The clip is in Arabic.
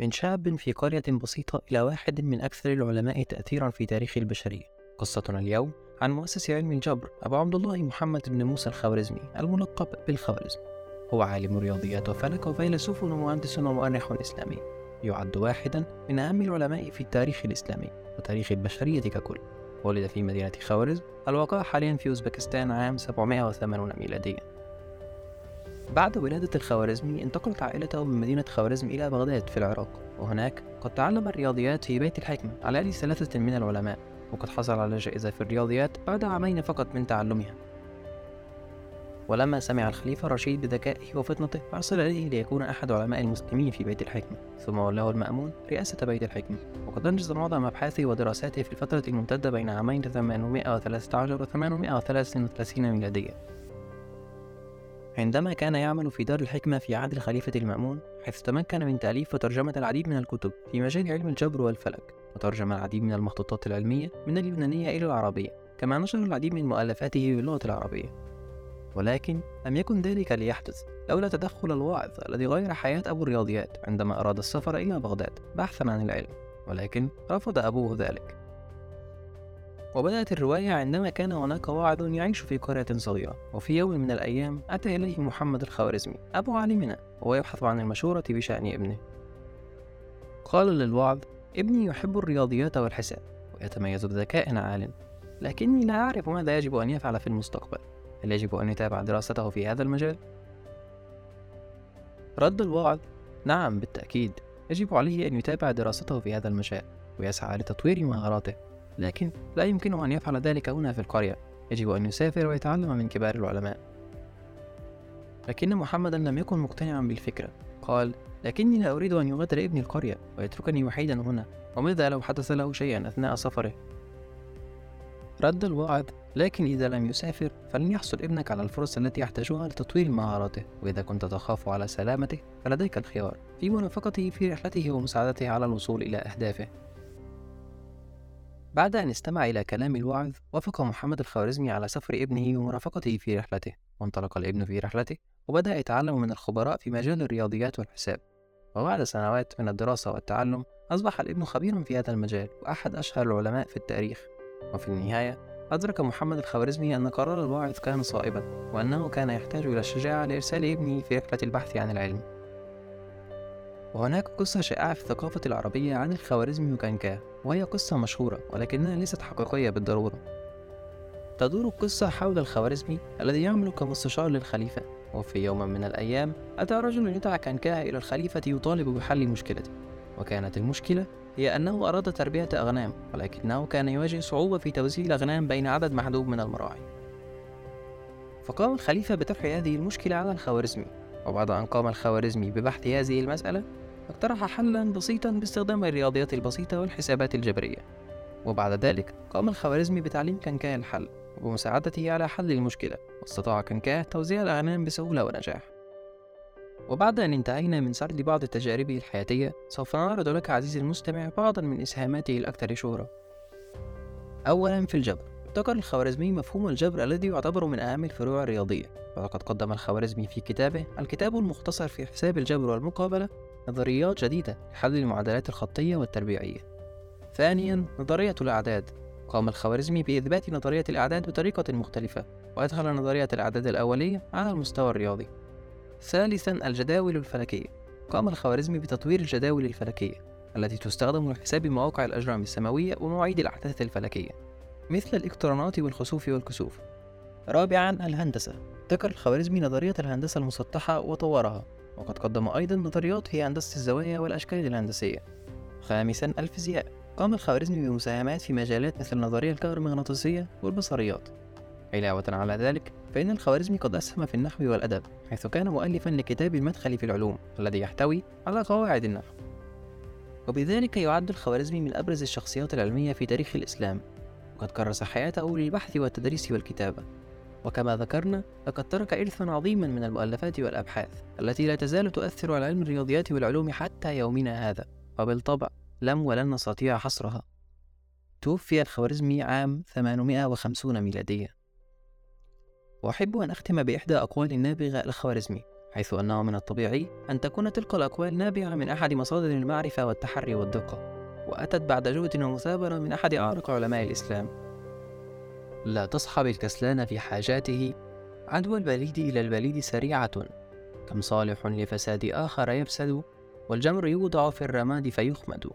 من شاب في قرية بسيطة إلى واحد من أكثر العلماء تأثيرا في تاريخ البشرية. قصتنا اليوم عن مؤسس علم الجبر أبو عبد الله محمد بن موسى الخوارزمي الملقب بالخوارزم هو عالم رياضيات وفلك وفيلسوف ومهندس ومؤرخ إسلامي. يعد واحدا من أهم العلماء في التاريخ الإسلامي وتاريخ البشرية ككل. ولد في مدينة خوارزم الواقع حاليا في أوزبكستان عام 780 ميلاديا. بعد ولادة الخوارزمي انتقلت عائلته من مدينة خوارزم إلى بغداد في العراق. وهناك قد تعلم الرياضيات في بيت الحكمة على يد ثلاثة من العلماء وقد حصل على جائزة في الرياضيات بعد عامين فقط من تعلمها. ولما سمع الخليفة رشيد بذكائه وفطنته أرسل إليه ليكون أحد علماء المسلمين في بيت الحكمة ثم ولاه المأمون رئاسة بيت الحكمة. وقد أنجز معظم أبحاثه ودراساته في الفترة الممتدة بين عامين 813 و 833 ميلادية. عندما كان يعمل في دار الحكمة في عهد الخليفة المأمون حيث تمكن من تأليف وترجمة العديد من الكتب في مجال علم الجبر والفلك وترجم العديد من المخطوطات العلمية من اليونانية إلى العربية كما نشر العديد من مؤلفاته باللغة العربية. ولكن لم يكن ذلك ليحدث لولا تدخل الواعظ الذي غير حياة أبو الرياضيات عندما أراد السفر إلى بغداد بحثا عن العلم. ولكن رفض أبوه ذلك. وبدأت الرواية عندما كان هناك واعظ يعيش في قرية صغيرة وفي يوم من الأيام أتى إليه محمد الخوارزمي أبو عالمنا وهو يبحث عن المشورة بشأن ابنه. قال للوعظ ابني يحب الرياضيات والحساب ويتميز بذكاء عال لكني لا أعرف ماذا يجب أن يفعل في المستقبل. هل يجب أن يتابع دراسته في هذا المجال؟ رد الواعظ نعم بالتأكيد يجب عليه أن يتابع دراسته في هذا المجال ويسعى لتطوير مهاراته. لكن لا يمكنه أن يفعل ذلك هنا في القرية. يجب أن يسافر ويتعلم من كبار العلماء. لكن محمدا لم يكن مقتنعا بالفكرة. قال لكني لا أريد أن يغادر ابني القرية ويتركني وحيدا هنا. وماذا لو حدث له شيئا أثناء سفره؟ رد الواعظ لكن إذا لم يسافر فلن يحصل ابنك على الفرص التي يحتاجها لتطوير مهاراته. وإذا كنت تخاف على سلامته فلديك الخيار. في مرافقته في رحلته ومساعدته على الوصول إلى أهدافه. بعد أن استمع إلى كلام الواعظ وافق محمد الخوارزمي على سفر ابنه ومرافقته في رحلته. وانطلق الابن في رحلته وبدأ يتعلم من الخبراء في مجال الرياضيات والحساب. وبعد سنوات من الدراسة والتعلم أصبح الابن خبيرا في هذا المجال وأحد أشهر العلماء في التاريخ. وفي النهاية أدرك محمد الخوارزمي أن قرار الواعظ كان صائبا وأنه كان يحتاج إلى الشجاعة لإرسال ابنه في رحلة البحث عن العلم. وهناك قصة شائعة في الثقافة العربية عن الخوارزمي وكانكاه وهي قصة مشهورة ولكنها ليست حقيقية بالضرورة. تدور القصة حول الخوارزمي الذي يعمل كمستشار للخليفة وفي يوم من الأيام أتى رجل يدعى كانكاه إلى الخليفة يطالب بحل مشكلته وكانت المشكلة هي أنه أراد تربية أغنام ولكنه كان يواجه صعوبة في توزيع الأغنام بين عدد محدود من المراعي. فقام الخليفة بطرح هذه المشكلة على الخوارزمي وبعد أن قام الخوارزمي ببحث هذه المسألة اقترح حلا بسيطا باستخدام الرياضيات البسيطة والحسابات الجبرية. وبعد ذلك قام الخوارزمي بتعليم كنكاه الحل وبمساعدته على حل المشكلة واستطاع كنكاه توزيع الأغنام بسهولة ونجاح. وبعد أن انتهينا من سرد بعض تجاربه الحياتية سوف نعرض لك عزيزي المستمع بعضا من إسهاماته الأكثر شهرة. أولا في الجبر ابتكر الخوارزمي مفهوم الجبر الذي يعتبر من أهم الفروع الرياضية. وقد قدم الخوارزمي في كتابه الكتاب المختصر في حساب الجبر والمقابلة نظريات جديدة لحل المعادلات الخطية والتربيعية. ثانيا نظرية الأعداد. قام الخوارزمي بإثبات نظرية الأعداد بطريقة مختلفة وأدخل نظرية الأعداد الأولية على المستوى الرياضي. ثالثا الجداول الفلكية. قام الخوارزمي بتطوير الجداول الفلكية التي تستخدم لحساب مواقع الأجرام السماوية ومواعيد الأحداث الفلكية مثل الإقترانات والخسوف والكسوف. رابعا الهندسة. ابتكر الخوارزمي نظرية الهندسة المسطحة وطورها. وقد قدم أيضا نظريات هي هندسة الزوايا والأشكال الهندسية. خامسا الفيزياء قام الخوارزمي بمساهمات في مجالات مثل النظرية الكهرومغناطيسية والبصريات. علاوة على ذلك فإن الخوارزمي قد أسهم في النحو والأدب حيث كان مؤلفا لكتاب المدخل في العلوم الذي يحتوي على قواعد النحو. وبذلك يعد الخوارزمي من أبرز الشخصيات العلمية في تاريخ الإسلام. وقد كرس حياته للبحث والتدريس والكتابة. وكما ذكرنا لقد ترك إرثا عظيما من المؤلفات والأبحاث التي لا تزال تؤثر على علم الرياضيات والعلوم حتى يومنا هذا وبالطبع لم ولن نستطيع حصرها. توفي الخوارزمي عام 850 ميلادية وأحب أن أختم بإحدى أقوال النابغة الخوارزمي حيث أنه من الطبيعي أن تكون تلك الأقوال نابعة من أحد مصادر المعرفة والتحري والدقة وأتت بعد جهد ومثابرة من أحد أعرق علماء الإسلام. لا تصحب الكسلان في حاجاته. عدوى البليد إلى البليد سريعة. كم صالح لفساد آخر يفسد والجمر يوضع في الرماد فيخمد.